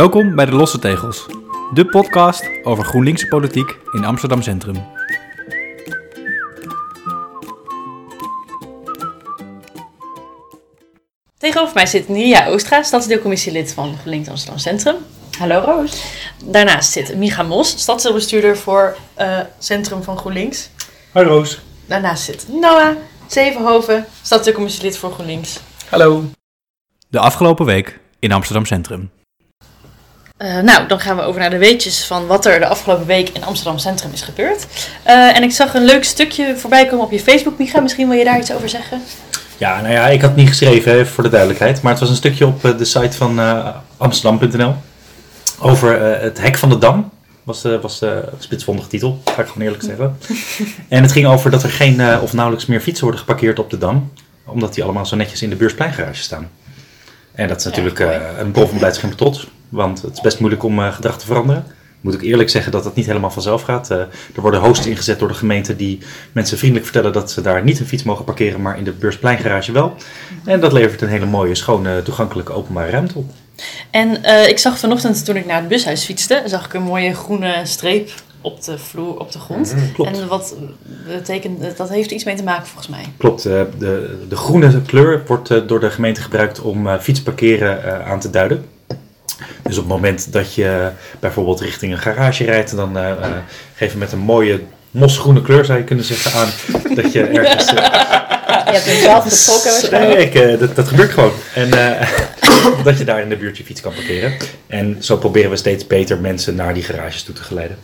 Welkom bij de Losse Tegels, de podcast over GroenLinkse politiek in Amsterdam Centrum. Tegenover mij zit Niria Oostra, stadsdeelcommissielid van GroenLinks Amsterdam Centrum. Hallo Roos. Daarnaast zit Micha Mos, stadsdeelbestuurder voor eh, Centrum van GroenLinks. Hoi Roos. Daarnaast zit Noah Zevenhoven, stadsdeelcommissielid voor GroenLinks. Hallo. De afgelopen week in Amsterdam Centrum. Uh, nou, dan gaan we over naar de weetjes van wat er de afgelopen week in Amsterdam Centrum is gebeurd. Uh, en ik zag een leuk stukje voorbij komen op je Facebook, Micha. Misschien wil je daar iets over zeggen? Ja, nou ja, ik had het niet geschreven voor de duidelijkheid, maar het was een stukje op de site van uh, Amsterdam.nl over het hek van de Dam. Was de, was de spitsvondige titel, ga ik gewoon eerlijk zeggen. en het ging over dat er geen of nauwelijks meer fietsen worden geparkeerd op de Dam, omdat die allemaal zo netjes in de Beurspleingarages staan. En dat is natuurlijk ja, een bron van blijdschap trots. Want het is best moeilijk om uh, gedrag te veranderen. Moet ik eerlijk zeggen dat dat niet helemaal vanzelf gaat. Uh, er worden hosts ingezet door de gemeente die mensen vriendelijk vertellen dat ze daar niet een fiets mogen parkeren, maar in de beurspleingarage wel. En dat levert een hele mooie, schone, toegankelijke openbare ruimte op. En uh, ik zag vanochtend toen ik naar het bushuis fietste, zag ik een mooie groene streep op de vloer, op de grond. Mm, klopt. En wat betekent, dat heeft iets mee te maken volgens mij. Klopt. De, de, de groene kleur wordt door de gemeente gebruikt om fietsparkeren aan te duiden. Dus op het moment dat je bijvoorbeeld richting een garage rijdt, dan uh, geef je met een mooie mosgroene kleur, zou je kunnen zeggen, aan dat je ergens... Uh, je hebt hem zelf getrokken dat, dat gebeurt gewoon. En dat je daar in de buurt je fiets kan parkeren. En zo proberen we steeds beter mensen naar die garages toe te geleiden.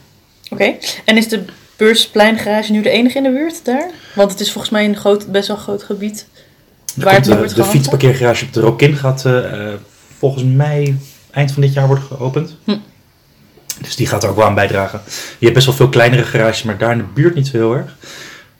Oké, okay. en is de Beurspleingarage nu de enige in de buurt daar? Want het is volgens mij een groot, best wel groot gebied. Waar het de, de fietsparkeergarage op de Rokin gaat volgens mij eind van dit jaar wordt geopend. Hm. Dus die gaat er ook wel aan bijdragen. Je hebt best wel veel kleinere garages, maar daar in de buurt niet zo heel erg.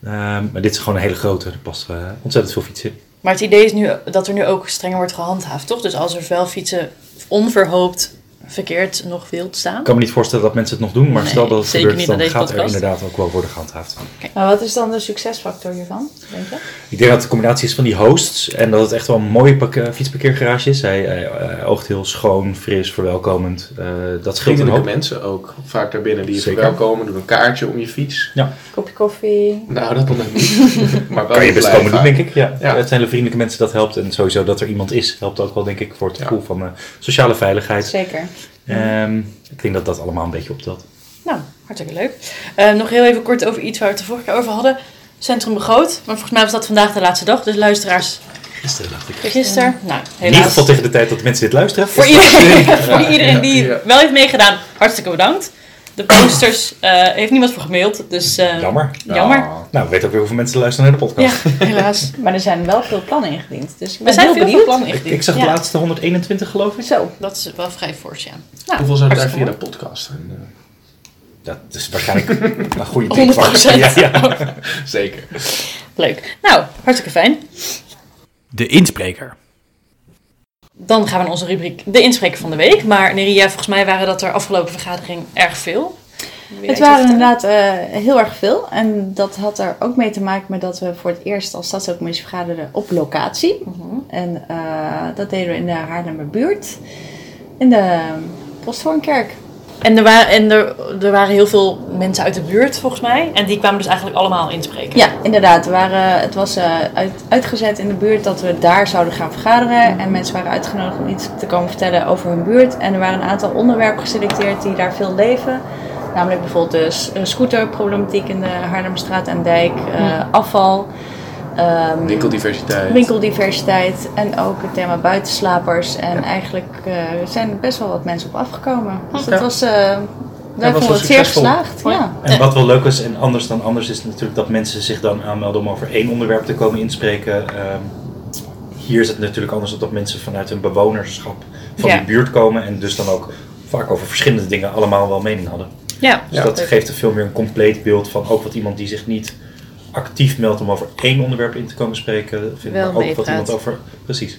Uh, maar dit is gewoon een hele grote. Er past uh, ontzettend veel fietsen in. Maar het idee is nu dat er nu ook strenger wordt gehandhaafd, toch? Dus als er wel fietsen onverhoopt verkeerd nog wild staan. Ik kan me niet voorstellen dat mensen het nog doen, maar nee, stel dat het gebeurt, dan gaat podcast. er inderdaad ook wel worden gehandhaafd. Okay. Maar wat is dan de succesfactor hiervan, denk je? Ik denk dat het de combinatie is van die hosts en dat het echt wel een mooie fietsparkeergarage is. Hij, hij, hij, oogt heel schoon, fris, verwelkomend. Uh, dat scheelt een hoop. mensen ook vaak daarbinnen die je Zeker. verwelkomen, doen een kaartje om je fiets. Ja. Kopje koffie. Nou, dat dan niet. maar wel kan je best komen doen, denk ik. Ja. ja. Het zijn de vriendelijke mensen dat helpt en sowieso dat er iemand is helpt ook wel, denk ik, voor het gevoel ja. van uh, sociale veiligheid. Zeker. Um, ik denk dat dat allemaal een beetje optelt. Nou, hartstikke leuk. Uh, nog heel even kort over iets waar we het de vorige keer over hadden. Centrum begroot. Maar volgens mij was dat vandaag de laatste dag. Dus luisteren. Gisteren dacht ik. Gisteren. Nou, helaas. In ieder geval tegen de tijd dat mensen dit luisteren. Voor iedereen, voor iedereen die ja. wel heeft meegedaan, hartstikke bedankt. De posters uh, heeft niemand voor gemaild, dus uh, jammer. jammer. Oh. Nou, we weten ook weer hoeveel mensen luisteren naar de podcast. Ja, helaas. maar er zijn wel veel plannen ingediend. Dus we zijn veel, veel plannen ingediend. Ik, ik zag de ja. laatste 121 geloof ik. Zo, dat is wel vrij fors, ja. Nou, hoeveel zou daar via de podcast zijn? Dat is waarschijnlijk een goede tip. 100%. Ja, ja. Zeker. Leuk. Nou, hartstikke fijn. De inspreker. Dan gaan we naar onze rubriek De Inspreker van de Week. Maar Neria, volgens mij waren dat er afgelopen vergadering erg veel. Het waren inderdaad uh, heel erg veel. En dat had er ook mee te maken met dat we voor het eerst als stadscommissie vergaderden op locatie. -huh. En uh, dat deden we in de Haarlemmer buurt. In de Posthoornkerk. En, er waren, en er, er waren heel veel mensen uit de buurt volgens mij. En die kwamen dus eigenlijk allemaal inspreken. Ja, inderdaad. Er waren, het was uh, uit, uitgezet in de buurt dat we daar zouden gaan vergaderen. Mm. En mensen waren uitgenodigd om iets te komen vertellen over hun buurt. En er waren een aantal onderwerpen geselecteerd die daar veel leven. Namelijk bijvoorbeeld de scooterproblematiek in de Haarlemmerstraat en Dijk. Uh, mm. Afval. Um, winkeldiversiteit. Winkeldiversiteit en ook het thema buitenslapers. En ja. eigenlijk uh, zijn best wel wat mensen op afgekomen. Dus dat was, uh, wij vonden het zeer geslaagd. Ja. En wat wel leuk is en anders dan anders is natuurlijk dat mensen zich dan aanmelden om over één onderwerp te komen inspreken. Um, hier is het natuurlijk anders dat mensen vanuit een bewonerschap van ja. die buurt komen en dus dan ook vaak over verschillende dingen allemaal wel mening hadden. Ja. Dus dat geeft er veel meer een compleet beeld van ook wat iemand die zich niet actief meldt om over één onderwerp in te komen spreken, vind Wel ik ook wat iemand over. Precies.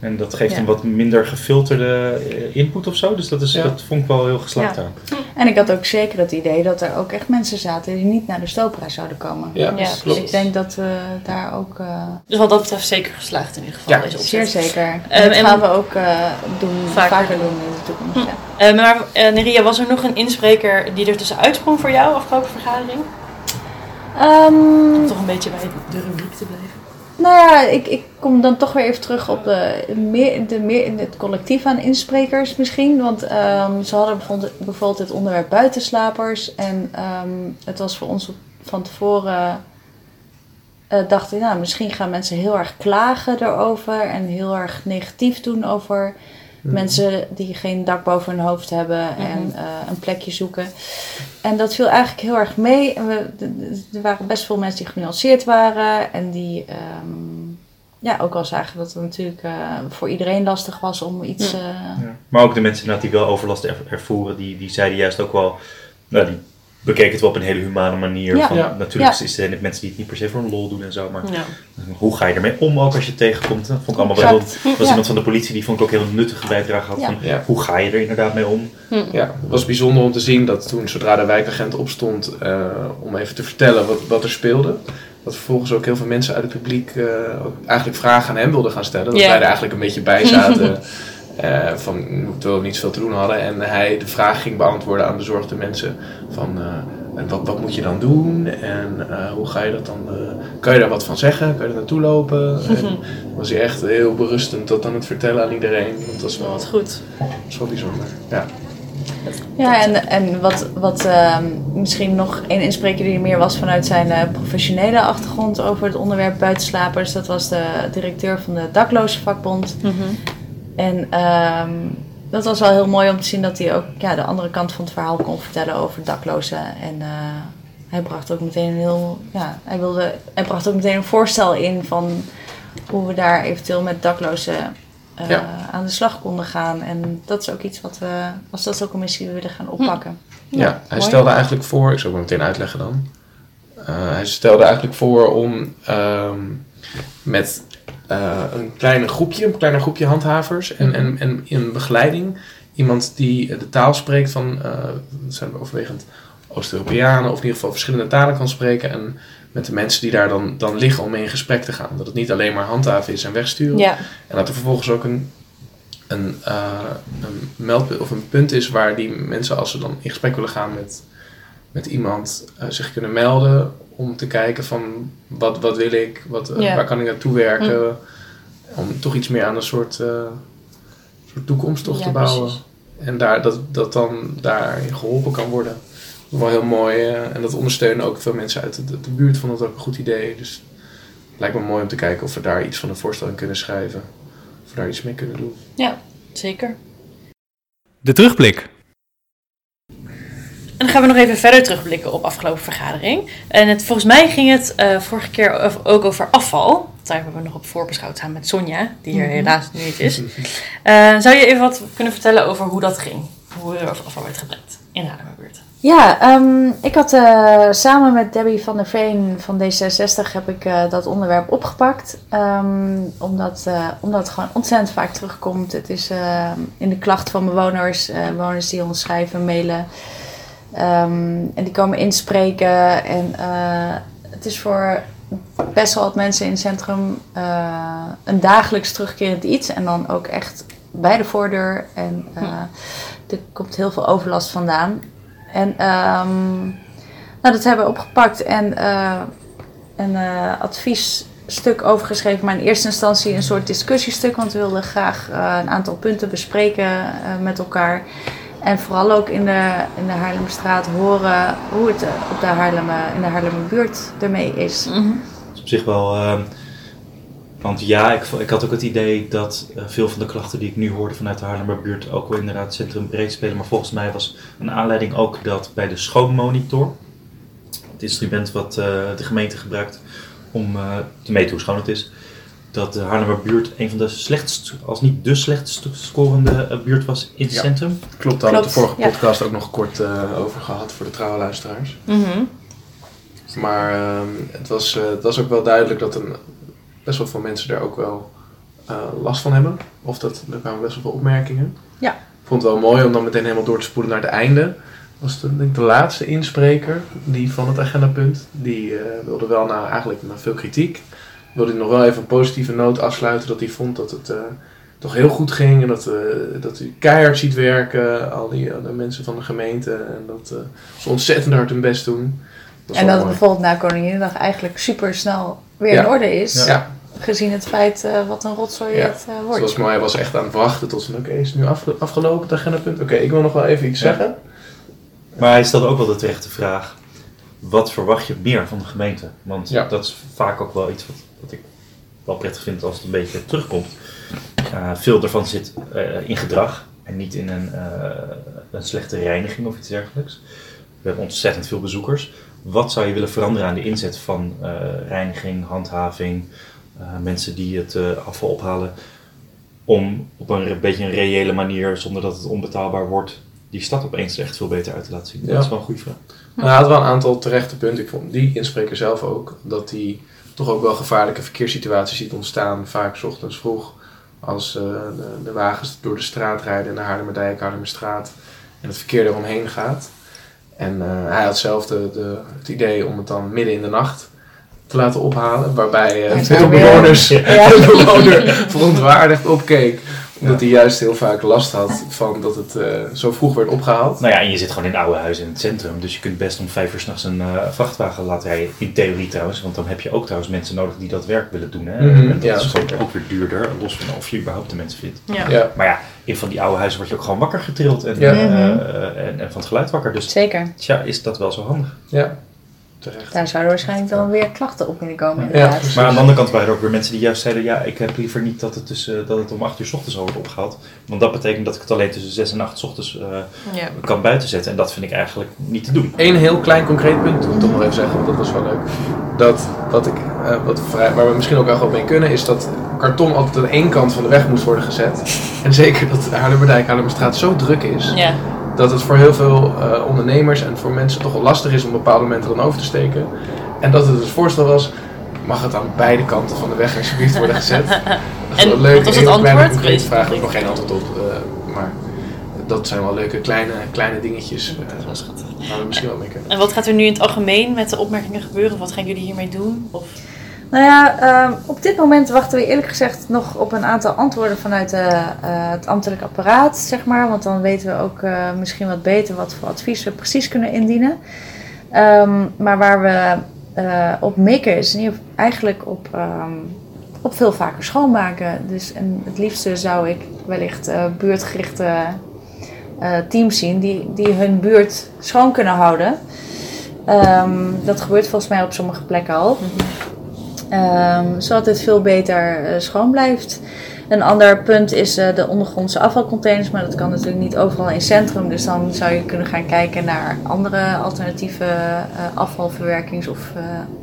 En dat geeft ja. een wat minder gefilterde input of zo. Dus dat, is, ja. dat vond ik wel heel geslaagd ja. aan. En ik had ook zeker het idee dat er ook echt mensen zaten die niet naar de stooprijs zouden komen. Ja, dus klopt. ik denk dat we daar ook... Uh, dus wat dat betreft zeker geslaagd in ieder geval. Ja, zeer zeker. En um, dat gaan we ook uh, doen, vaker, vaker doen in de toekomst. Ja. Eh, maar eh, Neria, was er nog een inspreker die er tussen uitsprong voor jou afgelopen vergadering? Ehm, Om toch een beetje bij de rubriek te blijven. Nou ja, ik, ik kom dan toch weer even terug op de, meer, de, meer, het collectief aan insprekers misschien. Want ehm, ze hadden bijvoorbeeld, het onderwerp buitenslapers. En ehm, het was voor ons van tevoren... eh dachten, nou, misschien gaan mensen heel erg klagen erover. En heel erg negatief doen over mensen die geen dak boven hun hoofd hebben. En eh, een plekje zoeken. En dat viel eigenlijk heel erg mee. En we, er waren best veel mensen die genuanceerd waren. En die ehm, ja, ook al zagen dat het natuurlijk eh, voor iedereen lastig was om iets... Ja. eh, Ja. Maar ook de mensen die wel overlast er- ervoeren, die, die zeiden juist ook wel, nou, die bekeken het wel op een hele humane manier. Ja. Van, Ja. Natuurlijk Ja. zijn het mensen die het niet per se voor een lol doen en zo, maar Ja. hoe ga je ermee om ook als je het tegenkomt? Dat vond ik allemaal wel Exact. er was Ja. iemand van de politie die vond ik ook heel nuttige bijdrage had Ja. van, Ja. hoe ga je er inderdaad mee om? Ja, het was bijzonder om te zien dat toen, zodra de wijkagent opstond eh, om even te vertellen wat, wat er speelde, dat vervolgens ook heel veel mensen uit het publiek eh, ook eigenlijk vragen aan hem wilden gaan stellen. Dat Ja. wij er eigenlijk een beetje bij zaten, eh, van, terwijl we niet zoveel te doen hadden. En hij de vraag ging beantwoorden aan bezorgde mensen van... eh, en wat, wat moet je dan doen? En eh, hoe ga je dat dan? eh, kan je daar wat van zeggen? Kan je er naartoe lopen? En was hij echt heel berustend dat aan het vertellen aan iedereen. Dat was wel, Wat goed. was wel bijzonder. Ja. Ja, en, en wat, wat ehm, misschien nog één inspreker die er meer was vanuit zijn eh, professionele achtergrond over het onderwerp buitenslapers. Dat was de directeur van de daklozenvakbond. En ehm, dat was wel heel mooi om te zien dat hij ook ja, de andere kant van het verhaal kon vertellen over daklozen. En eh, hij bracht ook meteen een heel, ja, hij wilde, hij bracht ook meteen een voorstel in van hoe we daar eventueel met daklozen eh, Ja. aan de slag konden gaan. En dat is ook iets wat we als stadscommissie willen gaan oppakken. Ja, hij mooi. stelde eigenlijk voor, ik zal het meteen uitleggen dan. Eh, hij stelde eigenlijk voor om ehm, met eh, een kleine groepje, een kleiner groepje handhavers en, en, en in begeleiding iemand die de taal spreekt van, eh zijn overwegend Oost-Europeanen of in ieder geval verschillende talen kan spreken en met de mensen die daar dan, dan liggen om mee in gesprek te gaan. Dat het niet alleen maar handhaven is en wegsturen. Ja. En dat er vervolgens ook een, een, eh, een meldpunt of een punt is waar die mensen, als ze dan in gesprek willen gaan met, met iemand, eh, zich kunnen melden om te kijken van wat, wat wil ik, wat, eh, waar kan ik naartoe werken, om toch iets meer aan een soort, eh, soort toekomst toch Ja, te bouwen. precies. En daar, dat, dat dan daarin geholpen kan worden. Dat is wel heel mooi. eh, en dat ondersteunen ook veel mensen uit de, de buurt vonden dat ook een goed idee. Dus het lijkt me mooi om te kijken of we daar iets van een voorstel in kunnen schrijven. Of we daar iets mee kunnen doen. Ja, zeker. De terugblik. En dan gaan we nog even verder terugblikken op afgelopen vergadering. En het, volgens mij ging het eh, vorige keer ook over afval. Daar hebben we nog op voorbeschouwd samen met Sonja, die er Mhm. helaas nu niet is. Eh, zou je even wat kunnen vertellen over hoe dat ging? Hoe er over afval werd gebruikt in Rademerbuurt? Ja, ehm, ik had eh, samen met Debbie van der Veen van D66 heb ik eh, dat onderwerp opgepakt. Ehm, omdat, eh, omdat het gewoon ontzettend vaak terugkomt. Het is eh, in de klacht van bewoners, eh, bewoners die ons schrijven, mailen. Ehm, en die komen inspreken. En eh, het is voor best wel wat mensen in het centrum eh, een dagelijks terugkerend iets. En dan ook echt bij de voordeur. En eh, er komt heel veel overlast vandaan. En ehm, nou, dat hebben we opgepakt en een adviesstuk overgeschreven. Maar in eerste instantie een soort discussiestuk. Want we wilden graag een aantal punten bespreken met elkaar. En vooral ook in de, in de Haarlemmerstraat horen hoe het eh, op de Haarlemmer, in de Haarlemmerbuurt ermee is. Dat is op zich wel. ehm, want ja, ik, ik had ook het idee dat eh, veel van de klachten die ik nu hoorde vanuit de Haarlemmerbuurt ook wel inderdaad centrum breed spelen. Maar volgens mij was een aanleiding ook dat bij de schoonmonitor, het instrument wat eh, de gemeente gebruikt om eh, te meten hoe schoon het is, dat de Haarlemmerbuurt een van de slechtst, als niet de slechtst scorende eh, buurt was in het Ja. centrum. Klopt, daar hadden we de vorige ja. podcast ook nog kort eh, over gehad voor de trouwe luisteraars. Maar ehm, het, was, eh, het was ook wel duidelijk dat een, best wel veel mensen daar ook wel eh, last van hebben. Of dat, er kwamen best wel veel opmerkingen. Ja. Ik vond het wel mooi om dan meteen helemaal door te spoelen naar het einde. Was de, denk ik de laatste inspreker die van het agendapunt. Die eh, wilde wel na, eigenlijk na veel kritiek. Wilde hij nog wel even een positieve noot afsluiten. Dat hij vond dat het, eh, toch heel goed ging. En dat, eh, dat u keihard ziet werken, al die alle mensen van de gemeente. En dat eh, ze ontzettend hard hun best doen. Dat is En dat het mooi. bijvoorbeeld na Koninginnedag eigenlijk super snel weer Ja. in orde is. Ja, Gezien het feit eh, wat een rotzooi Ja. het eh, wordt. zoals. Hij was echt aan het wachten tot ze, oké, is het nu afge- afgelopen, het agendapunt? Oké, ik wil nog wel even iets Ja. zeggen. Maar hij stelde ook wel de terechte vraag: wat verwacht je meer van de gemeente? Want Ja. dat is vaak ook wel iets wat, wat ik wel prettig vind als het een beetje terugkomt. Eh, veel daarvan zit eh, in gedrag en niet in een, eh, een slechte reiniging of iets dergelijks. We hebben ontzettend veel bezoekers. Wat zou je willen veranderen aan de inzet van eh, reiniging, handhaving, eh, mensen die het afval ophalen? Om op een beetje een reële manier, zonder dat het onbetaalbaar wordt, die stad opeens er echt veel beter uit te laten zien. Ja. Dat is wel een goede vraag. Nou, hij had wel een aantal terechte punten. Ik vond die inspreker zelf ook. Dat hij toch ook wel gevaarlijke verkeerssituaties ziet ontstaan. Vaak 's ochtends vroeg. Als eh, de, de wagens door de straat rijden. In de Haarlemmerdijk, Haarlemmerstraat. En het verkeer eromheen gaat. En eh, hij had zelf de, de, het idee om het dan midden in de nacht te laten ophalen. Waarbij veel weer- bewoners, Ja. de bewoner verontwaardigd opkeek. Omdat hij juist heel vaak last had van dat het eh, zo vroeg werd opgehaald. Nou ja, en je zit gewoon in oude huizen in het centrum. Dus je kunt best om vijf uur s'nachts een eh, vrachtwagen laten rijden. In theorie trouwens. Want dan heb je ook trouwens mensen nodig die dat werk willen doen. Hè? Mhm, en dat ja, is gewoon zeker. ook weer duurder. Los van of je überhaupt de mensen vindt. Ja. Ja. Maar ja, in van die oude huizen word je ook gewoon wakker getrild. En, Ja. eh, Mhm. eh, en, en van het geluid wakker. Dus Zeker. tja, is dat wel zo handig. Ja, terecht. Daar zouden waarschijnlijk dan weer klachten op kunnen komen Ja, inderdaad. Maar aan de andere kant waren er ook weer mensen die juist zeiden... ja, ik heb liever niet dat het, tussen, dat het om 8 uur 's ochtends al wordt opgehaald. Want dat betekent dat ik het alleen tussen 6 en 8 's ochtends eh, Ja. kan buitenzetten. En dat vind ik eigenlijk niet te doen. Eén heel klein concreet punt, wil ik toch nog even zeggen, want dat was wel leuk. Dat, wat ik, eh, wat vrij, waar we misschien ook wel mee kunnen, is dat karton altijd aan één kant van de weg moest worden gezet. En zeker dat de Haarlemmerdijk, Haarlemmerstraat zo druk is, Ja. Dat het voor heel veel eh, ondernemers en voor mensen toch wel lastig is om bepaalde momenten dan over te steken. En dat het dus voorstel was, mag het aan beide kanten van de weg alsjeblieft worden gezet. Dat is En wel leuk, wat was het antwoord? concrete vraag, ik heb nog geen antwoord op, eh, maar dat zijn wel leuke kleine, kleine dingetjes eh, Dat was schattig. waar we misschien wel mee kunnen. En wat gaat er nu in het algemeen met de opmerkingen gebeuren? Wat gaan jullie hiermee doen? Of... Nou ja, ehm, op dit moment wachten we eerlijk gezegd nog op een aantal antwoorden vanuit eh, eh, het ambtelijk apparaat, zeg maar. Want dan weten we ook eh, misschien wat beter wat voor advies we precies kunnen indienen. Ehm, maar waar we op mikken is geval eigenlijk op, ehm, op veel vaker schoonmaken. Dus en het liefste zou ik wellicht buurtgerichte teams zien die, die hun buurt schoon kunnen houden. Dat gebeurt volgens mij op sommige plekken al. Ehm, zodat het veel beter eh, schoon blijft. Een ander punt is eh, de ondergrondse afvalcontainers, maar dat kan natuurlijk niet overal in het centrum. Dus dan zou je kunnen gaan kijken naar andere alternatieve eh, afvalverwerkings- of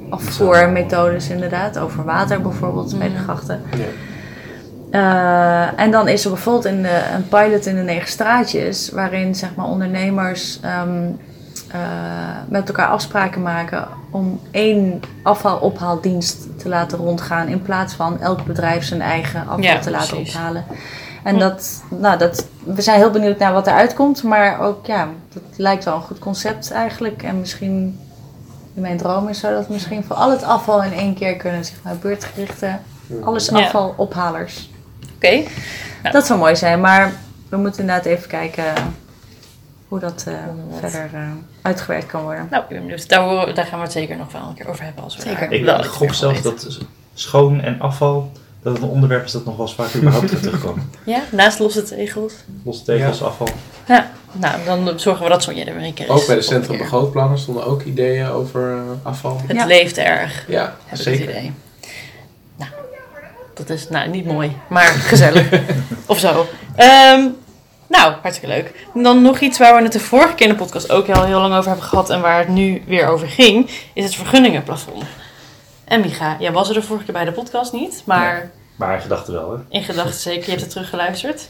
afvoermethodes, inderdaad. Over water bijvoorbeeld, bij de grachten. En dan is er bijvoorbeeld in de, een pilot in de negen straatjes, waarin zeg maar, ondernemers ehm, eh, met elkaar afspraken maken om één afvalophaaldienst te laten rondgaan, in plaats van elk bedrijf zijn eigen afval Ja, te laten precies. ophalen. En dat, nou, dat, we zijn heel benieuwd naar wat eruit komt, maar ook ja, dat lijkt wel een goed concept eigenlijk. En misschien, in mijn droom is zou dat misschien voor al het afval in één keer kunnen, zeg maar, beurtgerichte, alles Ja. afvalophalers. Oké. Ja. Dat zou mooi zijn, maar we moeten inderdaad even kijken hoe dat eh, verder eh, uitgewerkt kan worden. Nou, ik ben benieuwd. Daar, daar gaan we het zeker nog wel een keer over hebben. Als we Zeker. Ik, wel iets gok weten. dat schoon en afval, dat het een onderwerp is dat nog wel eens vaak überhaupt gaat terugkomen. Ja, naast losse tegels. Losse tegels, afval. Ja, nou, dan zorgen we dat Sonja er weer een keer is. Ook bij de Centrum. Begrootplannen stonden ook ideeën over eh, afval. Het Ja. leeft erg, Ja, heb ik het zeker. idee. Nou, dat is nou niet mooi, maar gezellig. of zo. Ehm, nou, hartstikke leuk. En dan nog iets waar we het de vorige keer in de podcast ook al heel lang over hebben gehad en waar het nu weer over ging, is het vergunningenplafond. En Micha, jij was er de vorige keer bij de podcast niet, maar Maar in gedachten wel, hè? in gedachten zeker. Je hebt het teruggeluisterd.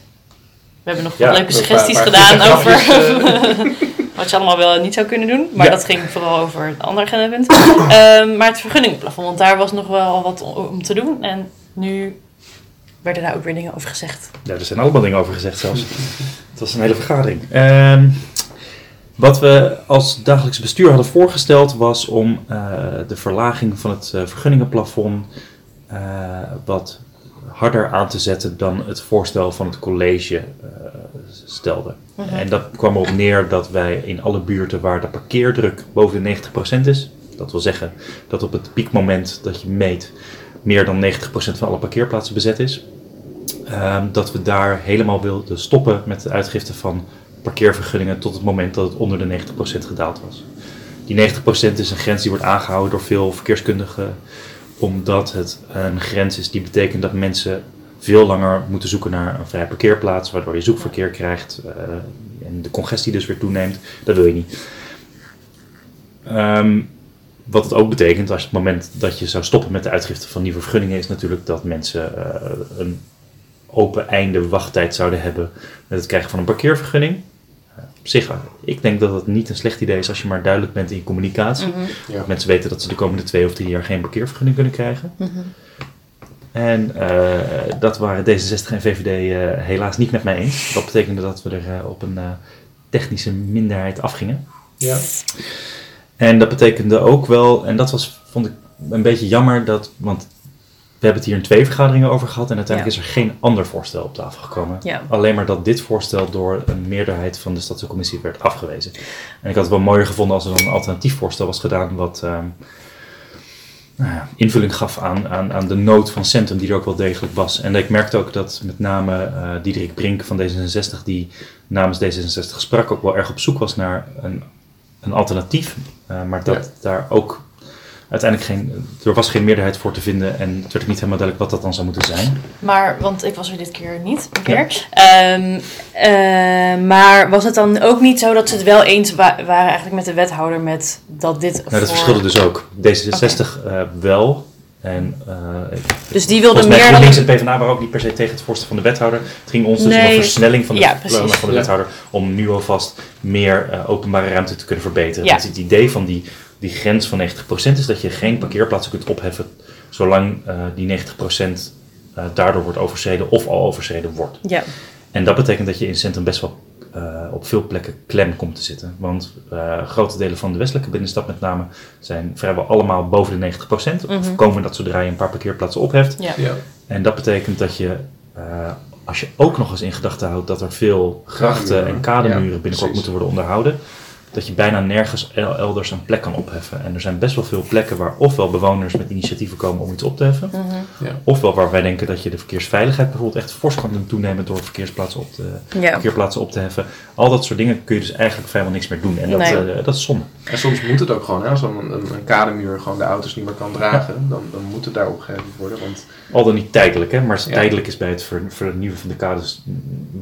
We hebben nog Ja, leuke suggesties paar- paar gedaan over wat je allemaal wel niet zou kunnen doen. Maar Ja. dat ging vooral over het andere agendapunt. Ehm, maar het vergunningenplafond, want daar was nog wel wat om te doen. En nu werden daar ook weer dingen over gezegd. Ja, er zijn allemaal dingen over gezegd zelfs. Het was een hele vergadering. Ehm, wat we als dagelijks bestuur hadden voorgesteld was om eh, de verlaging van het eh, vergunningenplafond eh, wat harder aan te zetten dan het voorstel van het college stelde. En dat kwam erop neer dat wij in alle buurten waar de parkeerdruk boven de 90% is, dat wil zeggen dat op het piekmoment dat je meet meer dan 90% van alle parkeerplaatsen bezet is, ehm, dat we daar helemaal wilden stoppen met de uitgifte van parkeervergunningen tot het moment dat het onder de 90% gedaald was. Die 90% is een grens die wordt aangehouden door veel verkeerskundigen, omdat het een grens is die betekent dat mensen veel langer moeten zoeken naar een vrije parkeerplaats, waardoor je zoekverkeer krijgt eh, en de congestie dus weer toeneemt. Dat wil je niet. Ehm, wat het ook betekent, als het moment dat je zou stoppen met de uitgifte van nieuwe vergunningen, is natuurlijk dat mensen eh, een open einde wachttijd zouden hebben met het krijgen van een parkeervergunning. Eh, op zich, ik denk dat het niet een slecht idee is als je maar duidelijk bent in je communicatie. Mhm. Ja. Mensen weten dat ze de komende twee of drie jaar geen parkeervergunning kunnen krijgen. Mhm. En eh, dat waren D66 en VVD eh, helaas niet met mij eens. Dat betekende dat we er op een eh, technische minderheid afgingen. Ja. En dat betekende ook wel, en dat was, vond ik een beetje jammer, dat, want we hebben het hier in twee vergaderingen over gehad en uiteindelijk is er geen ander voorstel op tafel gekomen. Ja. Alleen maar dat dit voorstel door een meerderheid van de stadscommissie werd afgewezen. En ik had het wel mooier gevonden als er een alternatief voorstel was gedaan, wat ehm, nou ja, invulling gaf aan, aan, aan de nood van Centrum, die er ook wel degelijk was. En ik merkte ook dat met name eh Diederik Brink van D66, die namens D66 sprak, ook wel erg op zoek was naar een, een alternatief. Eh, maar dat daar ook uiteindelijk geen, er was geen meerderheid voor te vinden en het werd ook niet helemaal duidelijk wat dat dan zou moeten zijn. Maar, want ik was er dit keer niet, een keer. Ehm, eh, maar was het dan ook niet zo dat ze het wel eens wa- waren eigenlijk met de wethouder met dat dit Nou, dat verschilde dus ook. D66 eh, wel. En eh, ik- Dus die wilde volgens mij meer dan... en PvdA waren ook niet per se tegen het voorstel van de wethouder. Het ging ons dus om een versnelling van de, Ja, precies. van de Ja. wethouder om nu alvast meer eh, openbare ruimte te kunnen verbeteren. Ja. Want het idee van die, die grens van 90% is dat je geen parkeerplaatsen kunt opheffen zolang eh, die 90% eh, daardoor wordt overschreden of al overschreden wordt. Ja, En dat betekent dat je in centrum best wel eh, op veel plekken klem komt te zitten. Want eh, grote delen van de westelijke binnenstad met name zijn vrijwel allemaal boven de 90%. Of Mhm. komen dat zodra je een paar parkeerplaatsen opheft. ja. Ja. En dat betekent dat je, eh, als je ook nog eens in gedachten houdt dat er veel grachten en Kademuren. kademuren Ja, binnenkort precies. moeten worden onderhouden, dat je bijna nergens el- elders een plek kan opheffen. En er zijn best wel veel plekken waar ofwel bewoners met initiatieven komen om iets op te heffen, Mhm. Ja. ofwel waar wij denken dat je de verkeersveiligheid bijvoorbeeld echt fors kan doen toenemen door verkeersplaatsen op te, ja. op te heffen. Al dat soort dingen kun je dus eigenlijk vrijwel niks meer doen. En dat, Nee. eh, dat is zonde. En soms moet het ook gewoon, hè, als een, een, een kademuur gewoon de auto's niet meer kan dragen, dan, dan moet het daar opgeheven worden. Want Al dan niet tijdelijk, hè? maar Ja. tijdelijk is bij het ver- vernieuwen van de kaders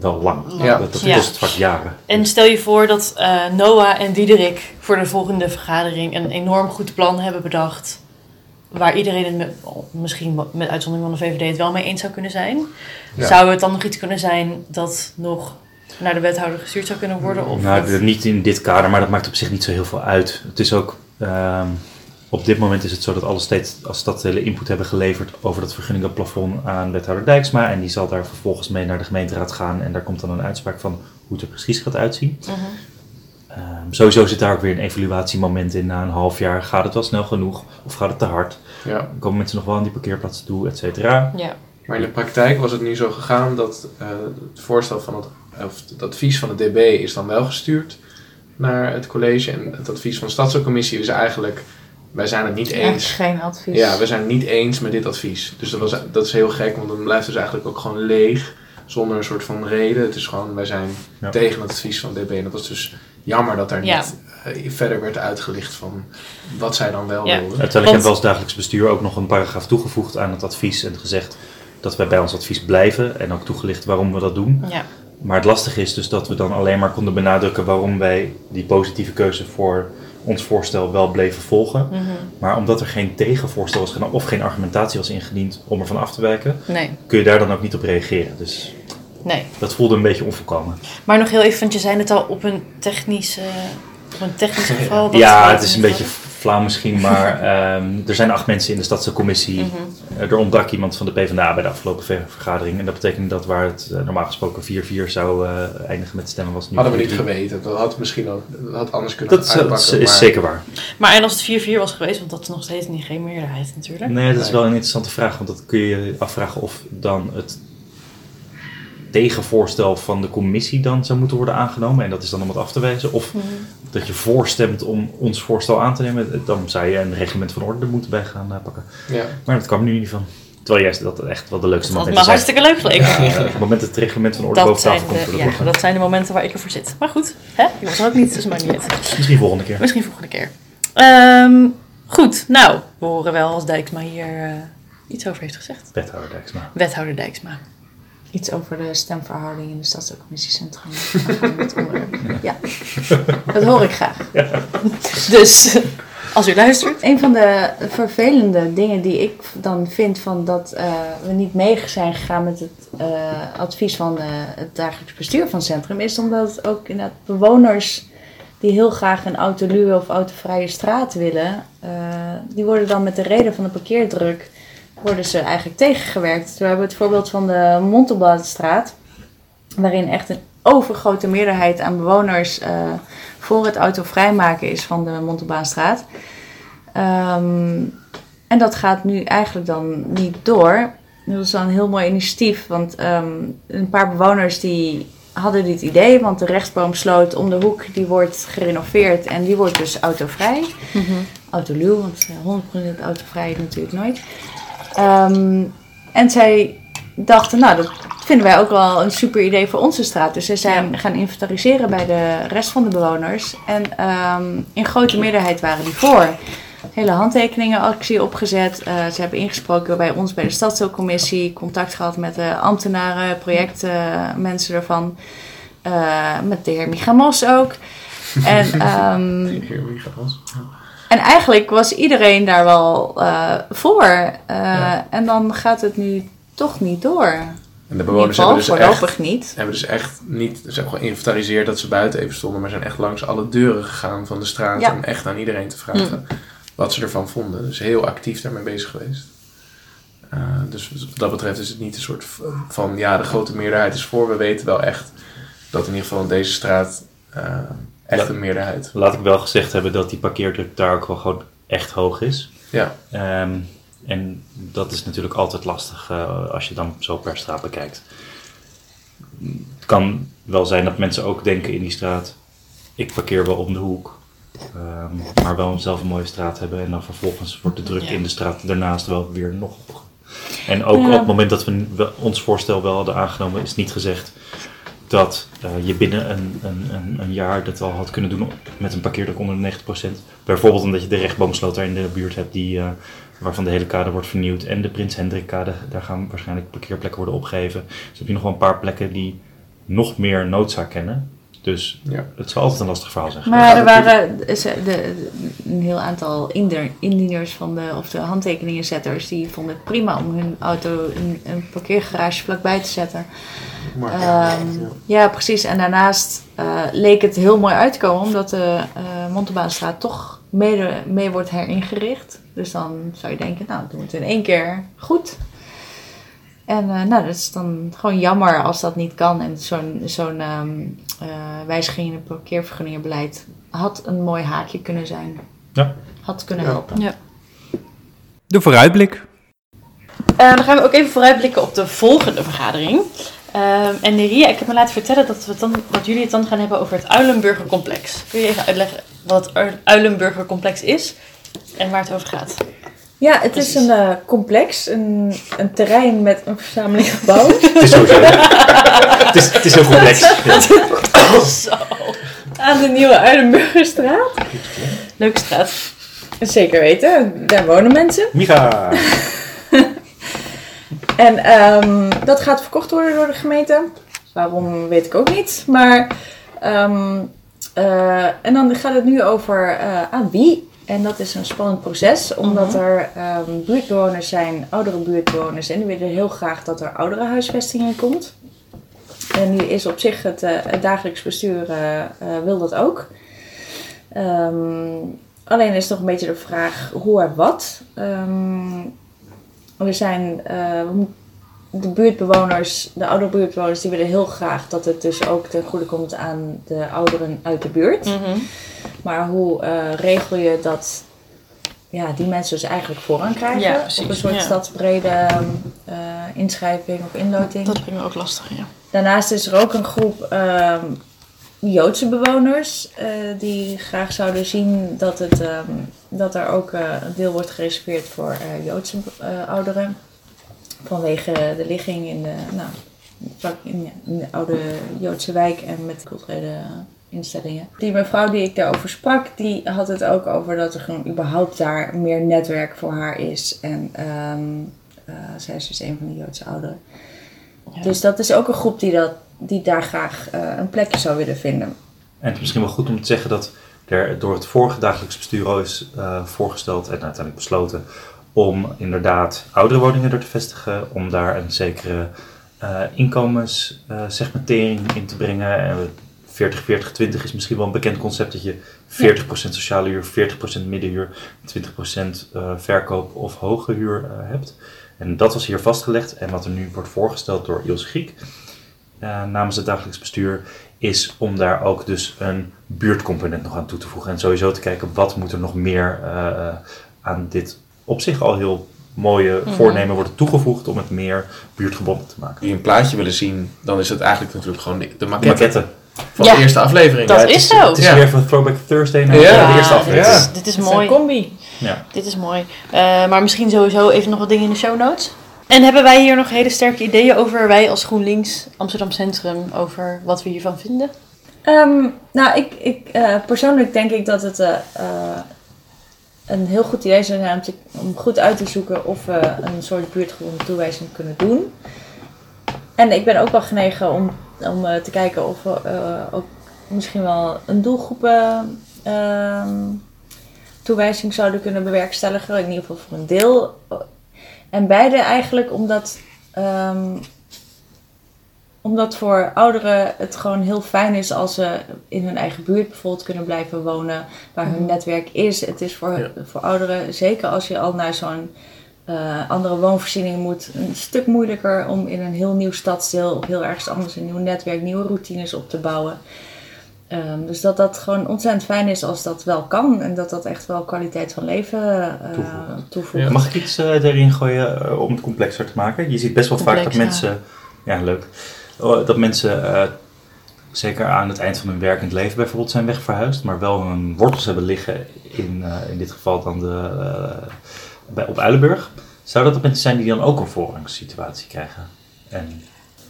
wel lang. Ja. Dat, dat Ja. kost vaak jaren. En stel je voor dat eh, Noah en Diederik voor de volgende vergadering een enorm goed plan hebben bedacht. Waar iedereen het met, misschien met uitzondering van de VVD het wel mee eens zou kunnen zijn. Ja. Zou het dan nog iets kunnen zijn dat nog naar de wethouder gestuurd zou kunnen worden? Of Nou, niet in dit kader, maar dat maakt op zich niet zo heel veel uit. Het is ook, ehm, op dit moment is het zo dat alle steeds als stadsdelen input hebben geleverd over dat vergunningenplafond aan wethouder Dijksma. En die zal daar vervolgens mee naar de gemeenteraad gaan en daar komt dan een uitspraak van hoe het er precies gaat uitzien. Mhm. Ehm, sowieso zit daar ook weer een evaluatiemoment in na een half jaar. Gaat het wel snel genoeg of gaat het te hard? ja. Komen mensen nog wel aan die parkeerplaatsen toe, et cetera? Ja. Maar in de praktijk was het nu zo gegaan dat eh, het voorstel van het, of het advies van de DB is dan wel gestuurd naar het college. En het advies van de stadscommissie is eigenlijk, wij zijn het niet Echt eens. geen advies. Ja, we zijn het niet eens met dit advies. Dus dat, was, dat is heel gek, want dan blijft het dus eigenlijk ook gewoon leeg. Zonder een soort van reden. Het is gewoon, wij zijn Ja. tegen het advies van DB. En dat was dus jammer dat daar Ja. niet eh, verder werd uitgelicht van wat zij dan wel Ja. wilden. Uiteindelijk Want- hebben we als dagelijks bestuur ook nog een paragraaf toegevoegd aan het advies en gezegd dat wij bij ons advies blijven en ook toegelicht waarom we dat doen. Ja. Maar het lastige is dus dat we dan alleen maar konden benadrukken waarom wij die positieve keuze voor ons voorstel wel bleven volgen. Mhm. Maar omdat er geen tegenvoorstel was gedaan of geen argumentatie was ingediend om ervan af te wijken, Nee, kun je daar dan ook niet op reageren. Dus nee. dat voelde een beetje onvolkomen. Maar nog heel even, want je zei het al op een technisch, eh, op een technisch geval. Ja, het is een beetje flauw misschien, maar ehm, er zijn acht mensen in de stadscommissie. Mhm. Eh, er ontbrak iemand van de PvdA bij de afgelopen ver- vergadering. En dat betekent dat waar het eh, normaal gesproken 4-4 zou eh, eindigen met stemmen, was nu Hadden we niet 4-3. geweten. Dat had misschien dat had anders kunnen Dat uitpakken. dat is maar- zeker waar. Maar en als het 4-4 was geweest, want dat is nog steeds niet geen meerderheid natuurlijk. Nee, dat is wel een interessante vraag, want dat kun je je afvragen of dan het tegenvoorstel van de commissie dan zou moeten worden aangenomen. En dat is dan om het af te wijzen. Of Mhm. dat je voorstemt om ons voorstel aan te nemen. Dan zou je een reglement van orde moeten bij gaan eh, pakken. Ja. Maar dat kwam nu niet van. Terwijl juist dat echt wel de leukste momenten me zijn. hartstikke leuk geleken. Ja, op het moment dat het reglement van orde Dat boven zijn, tafel komt de, ja, dat zijn de momenten waar ik ervoor zit. Maar goed, hè? ik was er ook niet, dus maakt niet uit. Misschien volgende keer. Misschien volgende keer. Ehm, goed, nou, we horen wel als Dijksma hier eh, iets over heeft gezegd. Wethouder Dijksma. Wethouder Dijksma. Iets over de stemverhouding in de onderwerp. Ja, dat hoor ik graag. Dus, als u luistert. Een van de vervelende dingen die ik dan vind van dat eh, we niet mee zijn gegaan met het eh, advies van eh, het dagelijks bestuur van het centrum, is omdat het ook inderdaad bewoners die heel graag een autoluwe of autovrije straat willen, eh, die worden dan met de reden van de parkeerdruk worden ze eigenlijk tegengewerkt. We hebben het voorbeeld van de Montelbladstraat, waarin echt een overgrote meerderheid aan bewoners eh, voor het autovrijmaken is van de Montelbaanstraat. Ehm, en dat gaat nu eigenlijk dan niet door. Dat is wel een heel mooi initiatief, want ehm, een paar bewoners die hadden dit idee, want de rechtsboomsloot om de hoek die wordt gerenoveerd en die wordt dus autovrij. Autoluw, want eh, 100% autovrij natuurlijk nooit. Ehm, en zij dachten, nou, dat vinden wij ook wel een super idee voor onze straat. Dus ze zijn gaan inventariseren bij de rest van de bewoners. En ehm, in grote meerderheid waren die voor. Hele handtekeningenactie opgezet. Eh, ze hebben ingesproken bij ons bij de stadsdeelcommissie. Contact gehad met de ambtenaren, projectmensen ervan. Eh, met de heer Michamos ook. En wie gaat ons? En eigenlijk was iedereen daar wel eh, voor. Eh, Ja. En dan gaat het nu toch niet door. En de bewoners hebben dus, echt, niet. hebben dus echt niet... Ze hebben gewoon geïnventariseerd dat ze buiten even stonden. Maar zijn echt langs alle deuren gegaan van de straat. Ja. Om echt aan iedereen te vragen wat ze ervan vonden. Dus heel actief daarmee bezig geweest. Eh, dus wat dat betreft is het niet een soort van... Ja, de grote meerderheid is voor. We weten wel echt dat in ieder geval in deze straat... echt een meerderheid. Laat ik wel gezegd hebben dat die parkeerdruk daar ook wel gewoon echt hoog is. Ja, Ehm, en dat is natuurlijk altijd lastig eh, als je dan zo per straat bekijkt. Het kan wel zijn dat mensen ook denken in die straat, ik parkeer wel om de hoek. ehm, maar wel zelf een mooie straat hebben en dan vervolgens wordt de druk Ja. in de straat daarnaast wel weer nog hoger. En ook Ja. op het moment dat we we ons voorstel wel hadden aangenomen, is niet gezegd dat eh, je binnen een, een, een, jaar dat al had kunnen doen met een parkeerdruk onder de 90%. Bijvoorbeeld omdat je de rechtboomsloot daar in de buurt hebt, die, eh, waarvan de hele kade wordt vernieuwd. En de Prins Hendrik kade, daar gaan waarschijnlijk parkeerplekken worden opgegeven. Dus heb je nog wel een paar plekken die nog meer noodzaak kennen. Dus ja. het zal altijd een lastig verhaal zijn. Maar er waren de, de- een heel aantal inder- indieners van de, of de handtekeningenzetters die vonden het prima om hun auto in een parkeergarage vlakbij te zetten. Maar, Ehm, ja. ja, precies. En daarnaast eh, leek het heel mooi uit te komen, omdat de eh Montebaanstraat toch mede, mee wordt heringericht. Dus dan zou je denken, nou, doen we het in één keer goed. En eh, nou, dat is dan gewoon jammer als dat niet kan. En zo'n zo'n ehm, eh, wijziging in het parkeervergunningenbeleid had een mooi haakje kunnen zijn. Ja. Had kunnen Ja. helpen. Ja. De vooruitblik. Eh, dan gaan we ook even vooruitblikken op de volgende vergadering. Ehm, en Neria, ik heb me laten vertellen dat, we dan, dat jullie het dan gaan hebben over het Uilenburger Complex. Kun je even uitleggen wat het Ui- Uilenburger Complex is en waar het over gaat? Ja, het Precies. is een eh, complex, een, een terrein met een verzameling gebouwen. Het is sowieso. het, is, het is heel complex. Zo, aan de Nieuwe Uilenburgerstraat. leuke straat. Zeker weten, daar wonen mensen. Micha! En ehm, dat gaat verkocht worden door de gemeente. Waarom weet ik ook niet. Maar, ehm, eh, en dan gaat het nu over eh, aan wie. En dat is een spannend proces, omdat er ehm, buurtbewoners zijn, oudere buurtbewoners, en die willen heel graag dat er oudere huisvesting in komt. En nu is op zich het, eh, het dagelijks bestuur eh, eh, wil dat ook. Ehm, alleen is nog een beetje de vraag hoe en wat. Ehm, we zijn, we de buurtbewoners, de oude buurtbewoners, die willen heel graag dat het dus ook ten goede komt aan de ouderen uit de buurt. Mhm. Maar hoe eh, regel je dat ja, die mensen dus eigenlijk voorrang krijgen? Ja. Op een soort Ja. stadsbrede eh, inschrijving of inloting. Dat vind ik ook lastig, ja. Daarnaast is er ook een groep ehm, Joodse bewoners eh, die graag zouden zien dat, het, ehm, dat er ook een deel wordt gereserveerd voor Joodse ouderen. Vanwege de ligging in de, nou, in, de oude Joodse wijk en met culturele instellingen. Die mevrouw die ik daarover sprak, die had het ook over dat er gewoon überhaupt daar meer netwerk voor haar is. En ehm, eh, zij is dus een van de Joodse ouderen. Ja. Dus dat is ook een groep die, dat, die daar graag eh, een plekje zou willen vinden. En het is misschien wel goed om te zeggen dat er door het vorige dagelijks bestuur is eh, voorgesteld en uiteindelijk besloten om inderdaad oudere woningen er te vestigen, om daar een zekere eh inkomenssegmentering in te brengen. En 40, 40, 20 is misschien wel een bekend concept dat je 40% sociale huur, 40% middenhuur, 20% eh, verkoop of hoge huur eh, hebt. En dat was hier vastgelegd en wat er nu wordt voorgesteld door Ilse Griek eh, namens het dagelijks bestuur is om daar ook dus een buurtcomponent nog aan toe te voegen. En sowieso te kijken wat moet er nog meer eh, eh, aan dit op zich al heel mooie Mhm. voornemen worden toegevoegd om het meer buurtgebonden te maken. die een plaatje willen zien, dan is het eigenlijk natuurlijk gewoon de, maquette van Ja, de eerste aflevering. dat Ja, is zo. Het is Ja. weer van Throwback Thursday naar Ja, de eerste dit aflevering. is, dit is Het is een mooi. combi. Ja. Dit is mooi. Eh, maar misschien sowieso even nog wat dingen in de show notes. En hebben wij hier nog hele sterke ideeën over, wij als GroenLinks Amsterdam Centrum, over wat we hiervan vinden? Ehm, nou, ik, ik, eh, persoonlijk denk ik dat het eh, eh, een heel goed idee zou zijn om, goed uit te zoeken of we een soort buurtgebonden toewijzing kunnen doen. En ik ben ook wel genegen om, om eh, te kijken of we eh, ook misschien wel een doelgroepen ehm, toewijzing zouden kunnen bewerkstelligen. In ieder geval voor een deel. En beide eigenlijk omdat ehm, omdat voor ouderen het gewoon heel fijn is als ze in hun eigen buurt bijvoorbeeld kunnen blijven wonen, waar hun Mhm. netwerk is. Het is voor, Ja. voor ouderen, zeker als je al naar zo'n eh, andere woonvoorziening moet, een stuk moeilijker om in een heel nieuw stadsdeel of heel ergens anders een nieuw netwerk, nieuwe routines op te bouwen. Ehm, dus dat dat gewoon ontzettend fijn is als dat wel kan en dat dat echt wel kwaliteit van leven eh, Toevoegt. toevoegt. Ja. Mag ik iets erin gooien eh, om het complexer te maken? Je ziet best wel vaak dat mensen, ja leuk, dat mensen eh, zeker aan het eind van hun werkend leven bijvoorbeeld zijn wegverhuisd, maar wel hun wortels hebben liggen in, eh, in dit geval dan de, eh, bij, op Uilenburg. Zou dat de mensen zijn die dan ook een voorrangssituatie krijgen? En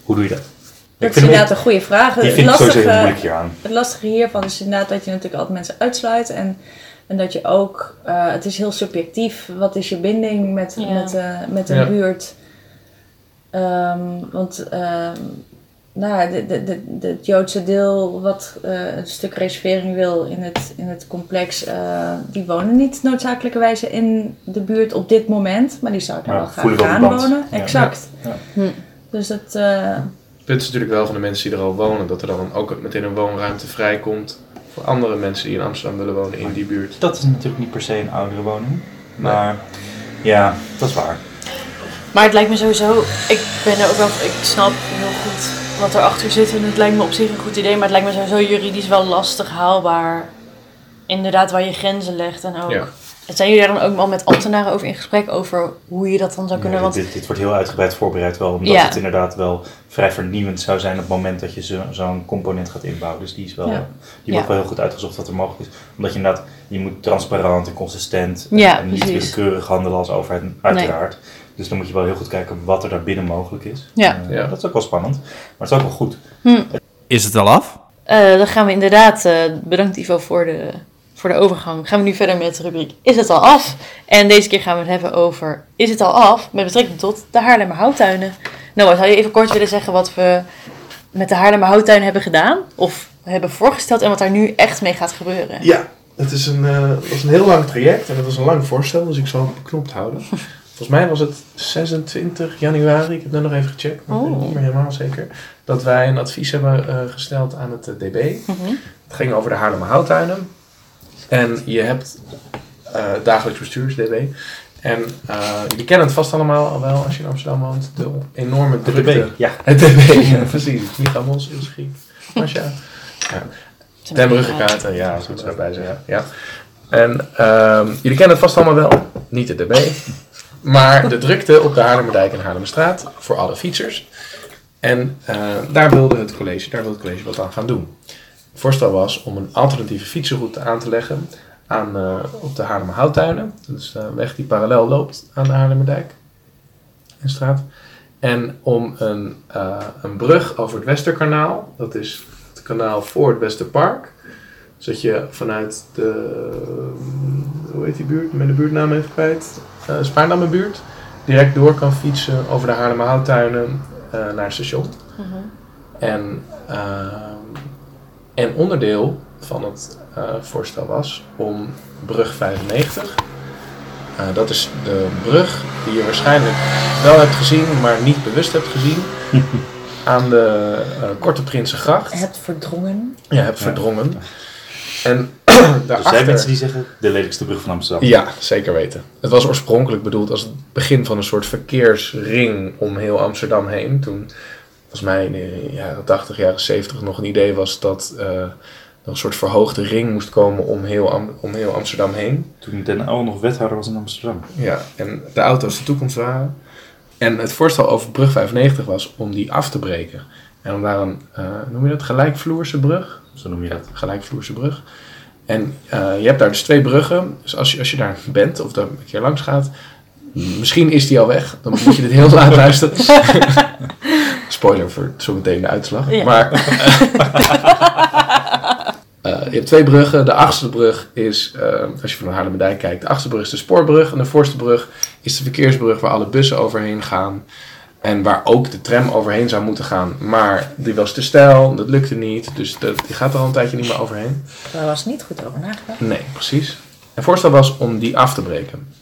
hoe doe je dat? Dat Ik is inderdaad een goede vraag. Het lastige- hieraan. Het lastige hiervan is inderdaad dat je natuurlijk altijd mensen uitsluit. En, en dat je ook, eh, het is heel subjectief. Wat is je binding met, Ja. met, eh, met een Ja. buurt? Ehm, want ehm, nou, ja, de, de, de, de- het Joodse deel wat eh, een stuk reservering wil in het, in het complex, eh, die wonen niet noodzakelijkerwijze in de buurt op dit moment. Maar die zouden daar Maar wel graag gaan wonen. Ja. Exact. Ja. Hm. Dus dat... eh, Het punt is natuurlijk wel van de mensen die er al wonen, dat er dan ook meteen een woonruimte vrijkomt voor andere mensen die in Amsterdam willen wonen in die buurt. Dat is natuurlijk niet per se een oudere woning, maar ja, dat is waar. Maar het lijkt me sowieso, ik ben er ook wel, ik snap heel goed wat erachter zit en het lijkt me op zich een goed idee, maar het lijkt me sowieso juridisch wel lastig haalbaar. Inderdaad, waar je grenzen legt en ook. Ja. Zijn jullie daar dan ook al met ambtenaren over in gesprek over hoe je dat dan zou kunnen? Want dit, dit wordt heel uitgebreid voorbereid wel, omdat Ja. het inderdaad wel vrij vernieuwend zou zijn op het moment dat je zo- zo'n component gaat inbouwen. Dus die, is wel, Ja. die wordt Ja. wel heel goed uitgezocht wat er mogelijk is. Omdat je inderdaad, je moet transparant en consistent en niet willekeurig handelen als overheid, uiteraard. Dus dan moet je wel heel goed kijken wat er daar binnen mogelijk is. Ja. Eh, Ja. Dat is ook wel spannend, maar het is ook wel goed. Is het al af? eh, dan gaan we inderdaad, eh, bedankt Ivo voor de, voor de overgang, gaan we nu verder met de rubriek Is het al af? En deze keer gaan we het hebben over Is het al af? Met betrekking tot de Haarlemmer Houttuinen. Noah, zou je even kort willen zeggen wat we met de Haarlemmer Houttuin hebben gedaan? Of hebben voorgesteld en wat daar nu echt mee gaat gebeuren? Ja, het is een, eh, het was een heel lang traject en het was een lang voorstel, dus ik zal het beknopt houden. Volgens mij was het 26 januari, ik heb dat nog even gecheckt, maar ik ben Oh. niet meer helemaal zeker, dat wij een advies hebben eh, gesteld aan het eh, DB. Mhm. Het ging over de Haarlemmer Houttuinen. En je hebt eh, dagelijks bestuurs, DB. En eh, jullie kennen het vast allemaal al wel als je in Amsterdam woont. De enorme De drukte. DB, ja. Het DB, ja, precies. Micha Mos, Ilse Griek, Masha. Ja. Ten Bruggekaarten, ja, zo moet erbij zeggen. Ja. En ehm, jullie kennen het vast allemaal wel. Niet de DB. Maar de drukte op de Haarlemmerdijk en Haarlemmerstraat voor alle fietsers. En eh, daar wilde het college, daar wilde het college wat aan gaan doen. Het voorstel was om een alternatieve fietsenroute aan te leggen aan, eh, op de Haarlemmer Houttuinen. Dat is de weg die parallel loopt aan de Haarlemmerdijk en straat. En om een, eh, een brug over het Westerkanaal, dat is het kanaal voor het Westerpark. Zodat je vanuit de, hoe heet die buurt, met de buurtnaam even kwijt, uh, Spaarnammenbuurt, direct door kan fietsen over de Haarlemmer Houttuinen eh, naar het station. Mhm. En, ehm, en onderdeel van het eh, voorstel was om brug 95. eh, dat is de brug die je waarschijnlijk wel hebt gezien, maar niet bewust hebt gezien. aan de eh, Korte Prinsengracht. Het verdrongen. Ja, hebt verdrongen. En Er zijn mensen die zeggen de lelijkste brug van Amsterdam. Ja, zeker weten. Het was oorspronkelijk bedoeld als het begin van een soort verkeersring om heel Amsterdam heen. Toen, volgens mij in de jaren 80, jaren 70 nog een idee was dat eh, er een soort verhoogde ring moest komen om heel, Am- om heel Amsterdam heen. Toen Den Uyl nog wethouder was in Amsterdam. Ja, en de auto's de toekomst waren. En het voorstel over brug 95 was om die af te breken. En om daar een, eh, noem je dat, gelijkvloerse brug? Zo noem je dat. gelijkvloerse brug. En eh, je hebt daar dus twee bruggen. Dus als je, als je daar bent of daar een keer langs gaat, misschien is die al weg. Dan moet je dit heel laat luisteren. Spoiler voor zometeen de uitslag. Ja. Maar eh, je hebt twee bruggen. De achtste brug is, eh, als je van de Haarlemmerdijk kijkt, de achtste brug is de spoorbrug. En de voorste brug is de verkeersbrug waar alle bussen overheen gaan. En waar ook de tram overheen zou moeten gaan. Maar die was te steil, dat lukte niet. Dus dat, die gaat er al een tijdje niet meer overheen. Daar was niet goed over nagedacht. Nee, precies. Het voorstel was om die af te breken.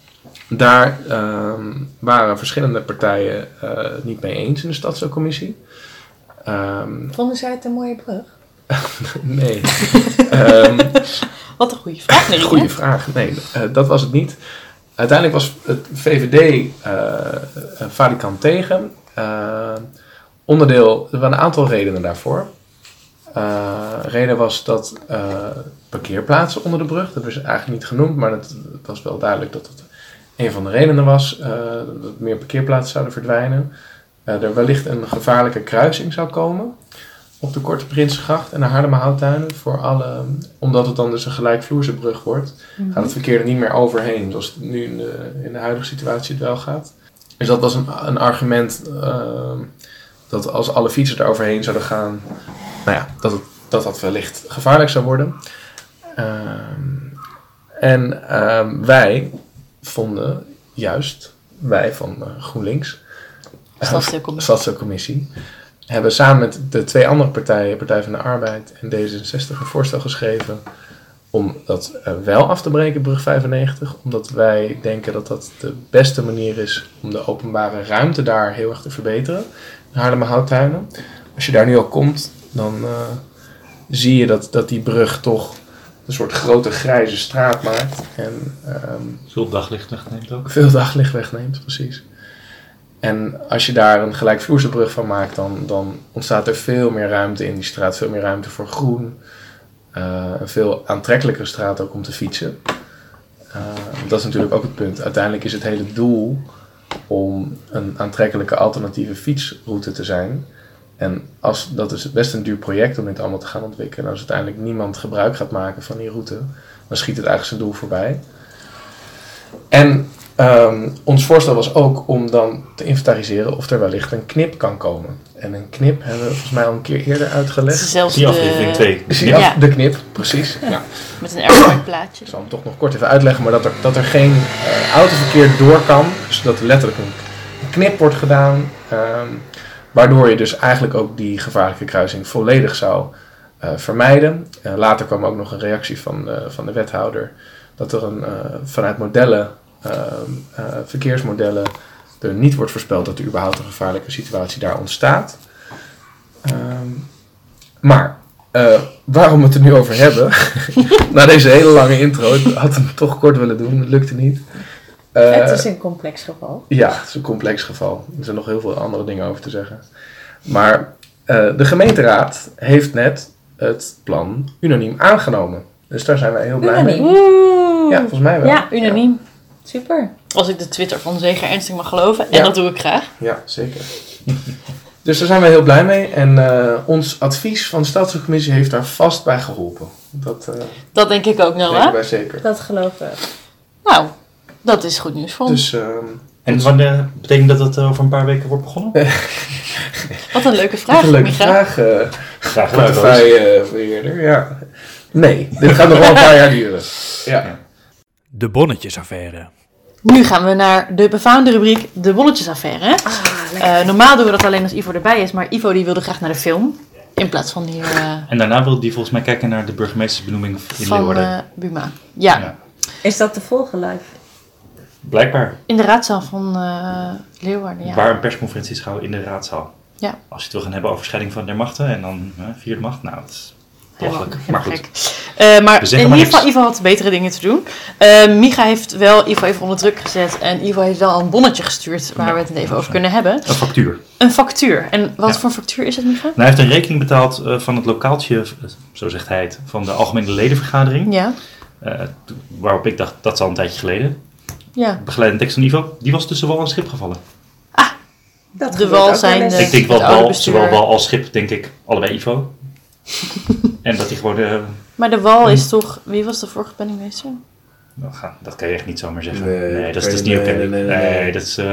Daar ehm, waren verschillende partijen het niet mee eens in de stadscommissie. Ehm Vonden zij het een mooie brug? nee. Ehm Wat een goede vraag. Nee, Goeie vraag. Nee, eh, dat was het niet. Uiteindelijk was het VVD eh Falikant tegen. Eh, onderdeel, er waren een aantal redenen daarvoor. Eh reden was dat eh, parkeerplaatsen onder de brug, dat ze eigenlijk niet genoemd, maar het, was wel duidelijk dat het een van de redenen was eh, dat meer parkeerplaatsen zouden verdwijnen. Eh, er wellicht een gevaarlijke kruising zou komen op de Korte Prinsengracht en de Haarlemmer Houttuinen. Voor alle, omdat het dan dus een gelijkvloerse brug wordt, gaat het verkeer er niet meer overheen, zoals het nu in de, in de huidige situatie het wel gaat. Dus dat was een, een argument ehm, dat als alle fietsers daar overheen zouden gaan, nou ja, dat het, dat, dat wellicht gevaarlijk zou worden. Ehm, en ehm, wij vonden juist, wij van eh, GroenLinks, Stadsdeelcommissie. Stadsdeelcommissie, hebben samen met de twee andere partijen, Partij van de Arbeid en D66, een voorstel geschreven om dat eh, wel af te breken, brug 95. Omdat wij denken dat dat de beste manier is om de openbare ruimte daar heel erg te verbeteren. De Haarlemmer Houttuinen. Als je daar nu al komt, dan eh, zie je dat, dat die brug toch een soort grote grijze straat maakt. En ehm, Veel daglicht wegneemt ook. veel daglicht wegneemt, precies. En als je daar een gelijkvloerse brug van maakt, dan, dan ontstaat er veel meer ruimte in die straat. Veel meer ruimte voor groen. Eh, een veel aantrekkelijkere straat ook om te fietsen. Eh, dat is natuurlijk ook het punt. Uiteindelijk is het hele doel om een aantrekkelijke alternatieve fietsroute te zijn. En als, dat is best een duur project om dit allemaal te gaan ontwikkelen. En als uiteindelijk niemand gebruik gaat maken van die route, dan schiet het eigenlijk zijn doel voorbij. En ehm, ons voorstel was ook om dan te inventariseren of er wellicht een knip kan komen. En een knip hebben we volgens mij al een keer eerder uitgelegd. zelfs Die aflevering de, 2. Is die Ja. de knip, precies. Ja. met een airport plaatje. Ik zal hem toch nog kort even uitleggen, maar dat er, dat er geen eh, autoverkeer door kan. Dus dat er letterlijk een, knip wordt gedaan. ehm, waardoor je dus eigenlijk ook die gevaarlijke kruising volledig zou eh, vermijden. Eh, later kwam ook nog een reactie van, de- van de wethouder. Dat er een, eh, vanuit modellen, verkeersmodellen, er niet wordt voorspeld dat er überhaupt een gevaarlijke situatie daar ontstaat. Ehm, maar Eh, waarom we het er nu over hebben. Na deze hele lange intro. Ik had hem toch kort willen doen. Dat lukte niet. Eh, het is een complex geval. Ja, het is een complex geval. Er zijn nog heel veel andere dingen over te zeggen. Maar eh, de gemeenteraad heeft net het plan unaniem aangenomen. Dus daar zijn wij heel blij mee. Unaniem. Oeh. Ja, volgens mij wel. Ja, unaniem. Super. Als ik de Twitter van Zeger Ernstig mag geloven. En Ja. dat doe ik graag. Ja, zeker. dus daar zijn wij heel blij mee. En eh, ons advies van de stadscommissie heeft daar vast bij geholpen. Dat eh Dat denk ik ook, Noah. wij zeker. Dat geloven we. Nou, dat is goed nieuws voor ons. Dus ehm, En wanneer betekent dat het over een paar weken wordt begonnen? Wat een leuke vraag, een leuke vraag, eh Graag gedaan. Ja. Nee, dit gaat nog wel een paar jaar duren. Ja. De bonnetjesaffaire. Nu gaan we naar de befaamde rubriek De Bonnetjesaffaire. Eh, normaal doen we dat alleen als Ivo erbij is, maar Ivo die wilde graag naar de film. In plaats van hier eh, En daarna wil die volgens mij kijken naar de burgemeestersbenoeming in van Leeuwarden. eh, Buma. Ja, Ja. Is dat te volgen live? Blijkbaar. in de raadzaal van eh, Leeuwarden. Ja. Waar een persconferentie is gehouden in de raadzaal. Ja. Als je het wil gaan hebben over scheiding van der machten en dan vierde macht, nou, dat is belachelijk. Maar gek. Eh, maar in ieder geval. Ivo had betere dingen te doen. Eh, Micha heeft wel Ivo even onder druk gezet. En Ivo heeft wel een bonnetje gestuurd waar Ja, we het even over kunnen hebben. Een factuur. Een factuur. En wat Ja. voor een factuur is het, Micha? Nou, hij heeft een rekening betaald eh, van het lokaaltje, zo zegt hij het, van de Algemene Ledenvergadering. Ja. Eh, waarop ik dacht, dat is al een tijdje geleden. Ja. Begeleidende tekst van Ivo, die was tussen wal en schip gevallen. Dat De wal zijn ik denk wel zowel wal als schip, denk ik, allebei Ivo. en dat hij gewoon, eh, Maar de wal is toch... Wie was de vorige penningmeester? nou, ga- dat kan je echt niet zomaar zeggen. Nee, Nee, dat, is, dat niet oké. nee, Nee, nee, nee, nee. dat is, eh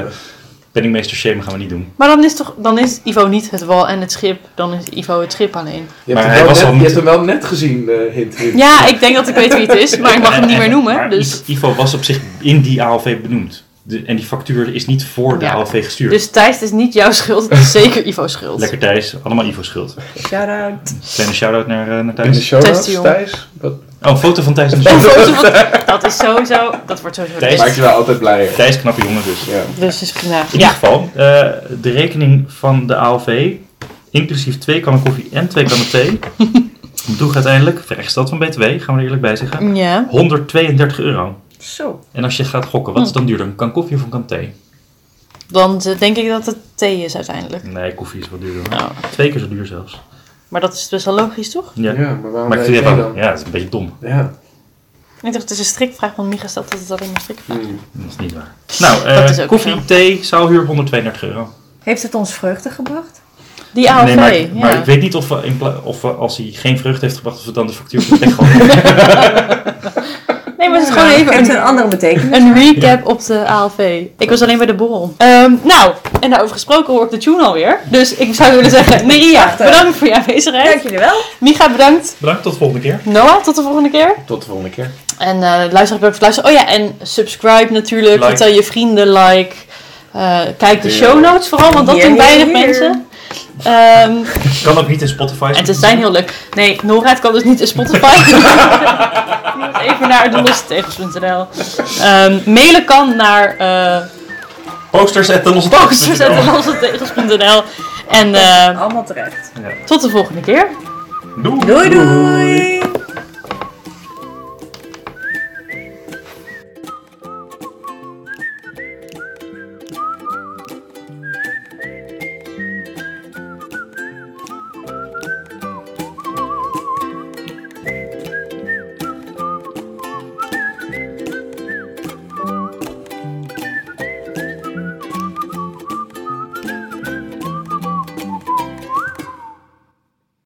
penningmeester shame gaan we niet doen. Maar dan is, toch, dan is Ivo niet het wal en het schip. Dan is Ivo het schip alleen. Je Maar hebt, hij hem wel was net, al je hebt hem wel net gezien, eh, hint, hint. Ja, ik denk dat ik weet wie het is. Maar ik mag hem niet meer noemen. Maar Dus, Ivo was op zich in die ALV benoemd. De, en die factuur is niet voor de Ja. ALV gestuurd. dus Thijs, het is niet jouw schuld. Het is zeker Ivo's schuld. Lekker Thijs, allemaal Ivo schuld. Shout-out. Kleine shout-out naar, eh, naar In de Thijs. show Thijs. Wat, Oh, een foto van Thijs in de Een show. foto van- dat is sowieso... Dat wordt sowieso... Thijs- maakt je wel altijd blij. Thijs, knappe jongen dus. Ja. Dus is prima. In ieder Ja. geval, eh, de rekening van de ALV, inclusief twee kannen koffie en twee kannen thee, bedroeg uiteindelijk, vrijgesteld van BTW, gaan we er eerlijk bij zeggen, Ja. 132 euro. Zo. En als je gaat gokken, wat is dan duurder? Een kan koffie of een kan thee? Dan eh, denk ik dat het thee is uiteindelijk. Nee, koffie is wel duurder. Nou, Twee keer zo duur zelfs. maar dat is best wel logisch, toch? Ja. Ja, maar waarom Maar ik vind het ja, het is een beetje dom. Ja. Ik dacht, het is een strikvraag, want Micha stelt dat het alleen maar strikvraag Hmm. Dat is niet waar. Nou, Dat eh, is ook koffie, zo. thee, zaalhuur 132 euro. Heeft het ons vreugde gebracht? Die ALV, nee, maar, ja. maar ik weet niet of, we in pla- of we, als hij geen vrucht heeft gebracht, of we dan de factuur voor de gewoon. Nee, maar het is gewoon even Heeft een, een andere betekenis. een recap op de ALV. Ik was alleen bij de borrel. Ehm, nou, en daarover gesproken hoor ik de tune alweer. Dus ik zou willen zeggen, Maria, bedankt voor je aanwezigheid. Dank jullie wel. Micha, bedankt. Bedankt, tot de volgende keer. Noah, tot de volgende keer. Tot de volgende keer. En eh luister bedankt voor het luisteren. Oh ja, en subscribe natuurlijk. Like. Vertel je vrienden, like. Eh, kijk de show notes vooral, want dat doen weinig hier. mensen. Ehm, Kan ook niet in Spotify. en ze zijn heel leuk. Nee, Nora, het kan dus niet in Spotify. Even naar delossetegels.nl. Ehm mailen kan naar uh, Posters at de losse posters.delossetegels.nl. En eh, Allemaal terecht. tot de volgende keer. Doei. Doei doei!